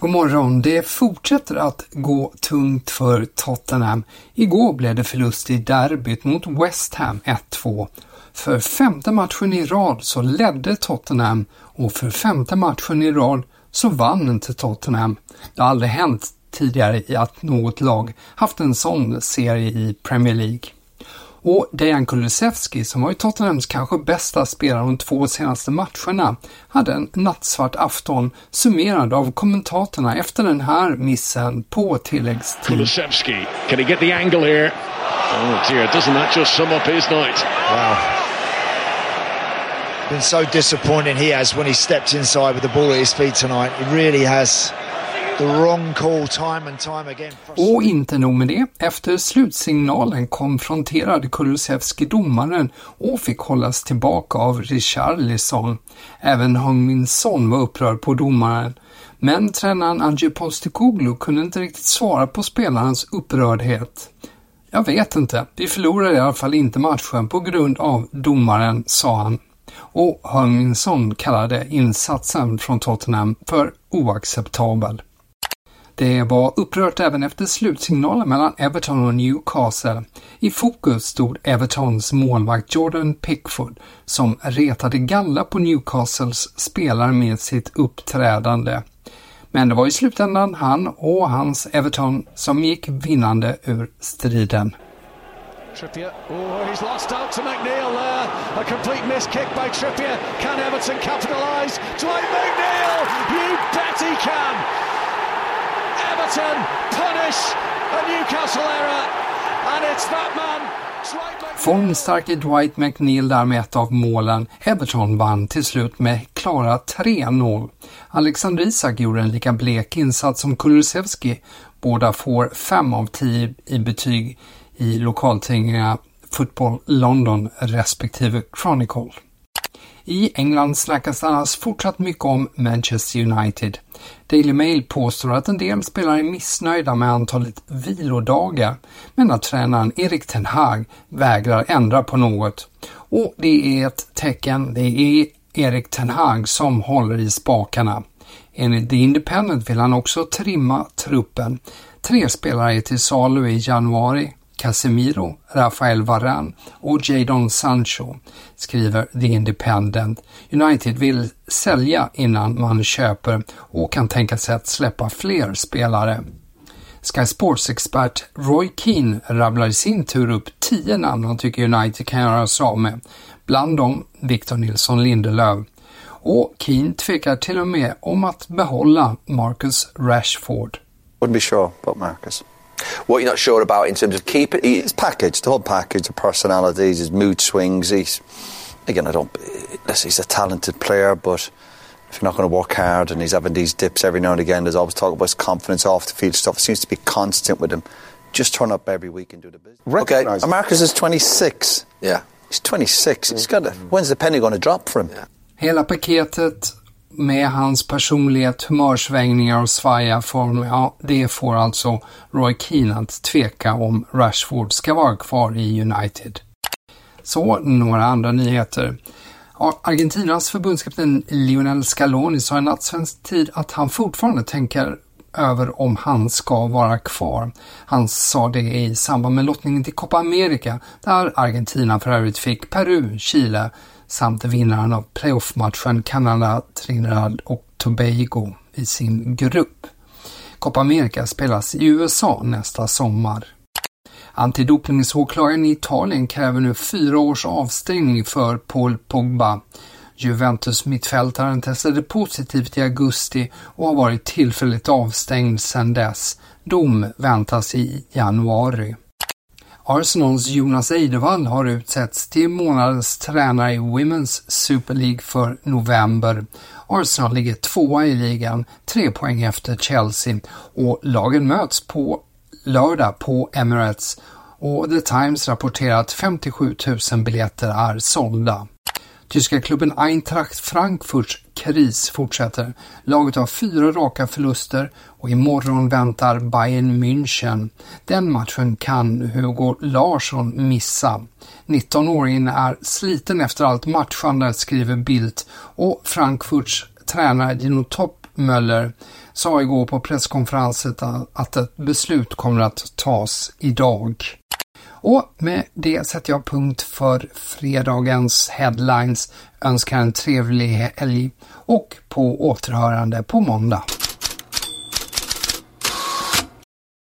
God morgon. Det fortsätter att gå tungt för Tottenham. Igår blev det förlust i derbyt mot West Ham 1-2. För femte matchen i rad så ledde Tottenham och för femte matchen i rad så vann inte Tottenham. Det har aldrig hänt tidigare i att något lag haft en sån serie i Premier League. Och Dejan Kulusevski, som var ju Tottenhams kanske bästa spelare de två senaste matcherna, hade en nattsvart afton summerad av kommentatorerna efter den här missen på tilläggstid. Kulusevski, can he get the angle here? Oh dear, doesn't that just sum up his night? Wow. Been so disappointing he has when he stepped inside with the ball at his feet tonight. He really has och inte nog med det. Efter slutsignalen konfronterade Kulusevski domaren och fick hållas tillbaka av Richarlison. Även Hung-min Son var upprörd på domaren. Men tränaren Ange Postecoglou kunde inte riktigt svara på spelarens upprördhet. Jag vet inte. Vi förlorade i alla fall inte matchen på grund av domaren, sa han. Och Heung-Min Son kallade insatsen från Tottenham för oacceptabel. Det var upprört även efter slutsignalen mellan Everton och Newcastle. I fokus stod Evertons målvakt Jordan Pickford som retade galla på Newcastles spelare med sitt uppträdande. Men det var i slutändan han och hans Everton som gick vinnande ur striden. Trippier. Oh, he's lost out to McNeil there. A complete miss kick by Trippier. Can Everton capitalise? Dwight McNeil! You bet he can! Everton punish a Newcastle error, and it's that man. Formstarke Dwight McNeil där med ett av målen. Everton vann till slut med klara 3-0. Alexander Isak gjorde en lika blek insats som Kulusevski. Båda får 5 av 10 i betyg i lokaltidningarna Football London respektive Chronicle. I England snackas annars fortsatt mycket om Manchester United. Daily Mail påstår att en del spelare är missnöjda med antalet vilodagar, men att tränaren Erik Ten Hag vägrar ändra på något. Och det är ett tecken, det är Erik Ten Hag som håller i spakarna. Enligt The Independent vill han också trimma truppen. Tre spelare är till salu i januari, Casemiro, Rafael Varane och Jadon Sancho, skriver The Independent. United vill sälja innan man köper och kan tänka sig att släppa fler spelare. Sky Sports-expert Roy Keane rabblar i sin tur upp tio namn han tycker United kan göra sig av med. Bland dem Victor Nilsson Lindelöf. Och Keane tvekar till och med om att behålla Marcus Rashford. Would be sure about Marcus. What you're not sure about in terms of keeping his package, the whole package, the personalities, his mood swings. He's again, I don't. Listen, he's a talented player, but if you're not going to work hard and he's having these dips every now and again, there's always talk about his confidence off the field stuff. It seems to be constant with him. Just turn up every week and do the business. Okay, Marcus is 26. Yeah. He's 26. He's mm. got a, when's the penny going to drop for him? Yeah. Hela paketet med hans personlighet, humörsvängningar och svaja form, ja, det får alltså Roy Keane att tveka om Rashford ska vara kvar i United. Så, några andra nyheter. Argentinas förbundskapten Lionel Scaloni sa i nattsvensk tid att han fortfarande tänker över om han ska vara kvar. Han sa det i samband med lottningen till Copa America där Argentina för övrigt fick Peru, Chile samt vinnaren av playoffmatchen Kanada, Trinidad och Tobago i sin grupp. Copa America spelas i USA nästa sommar. Antidopningsåklagaren i Italien kräver nu fyra års avstängning för Paul Pogba. Juventus mittfältaren testade positivt i augusti och har varit tillfälligt avstängd sedan dess. Dom väntas i januari. Arsenals Jonas Eidevall har utsetts till månadens tränare i Women's Super League för november. Arsenal ligger tvåa i ligan, tre poäng efter Chelsea och lagen möts på lördag på Emirates och The Times rapporterar att 57 000 biljetter är sålda. Tyska klubben Eintracht Frankfurts kris fortsätter. Laget har fyra raka förluster och imorgon väntar Bayern München. Den matchen kan Hugo Larsson missa. 19-åringen är sliten efter allt matchande, skriver Bildt och Frankfurts tränare Dino Toppmöller sa igår på presskonferensen att ett beslut kommer att tas idag. Och med det sätter jag punkt för fredagens headlines. Önskar en trevlig helg och på återhörande på måndag.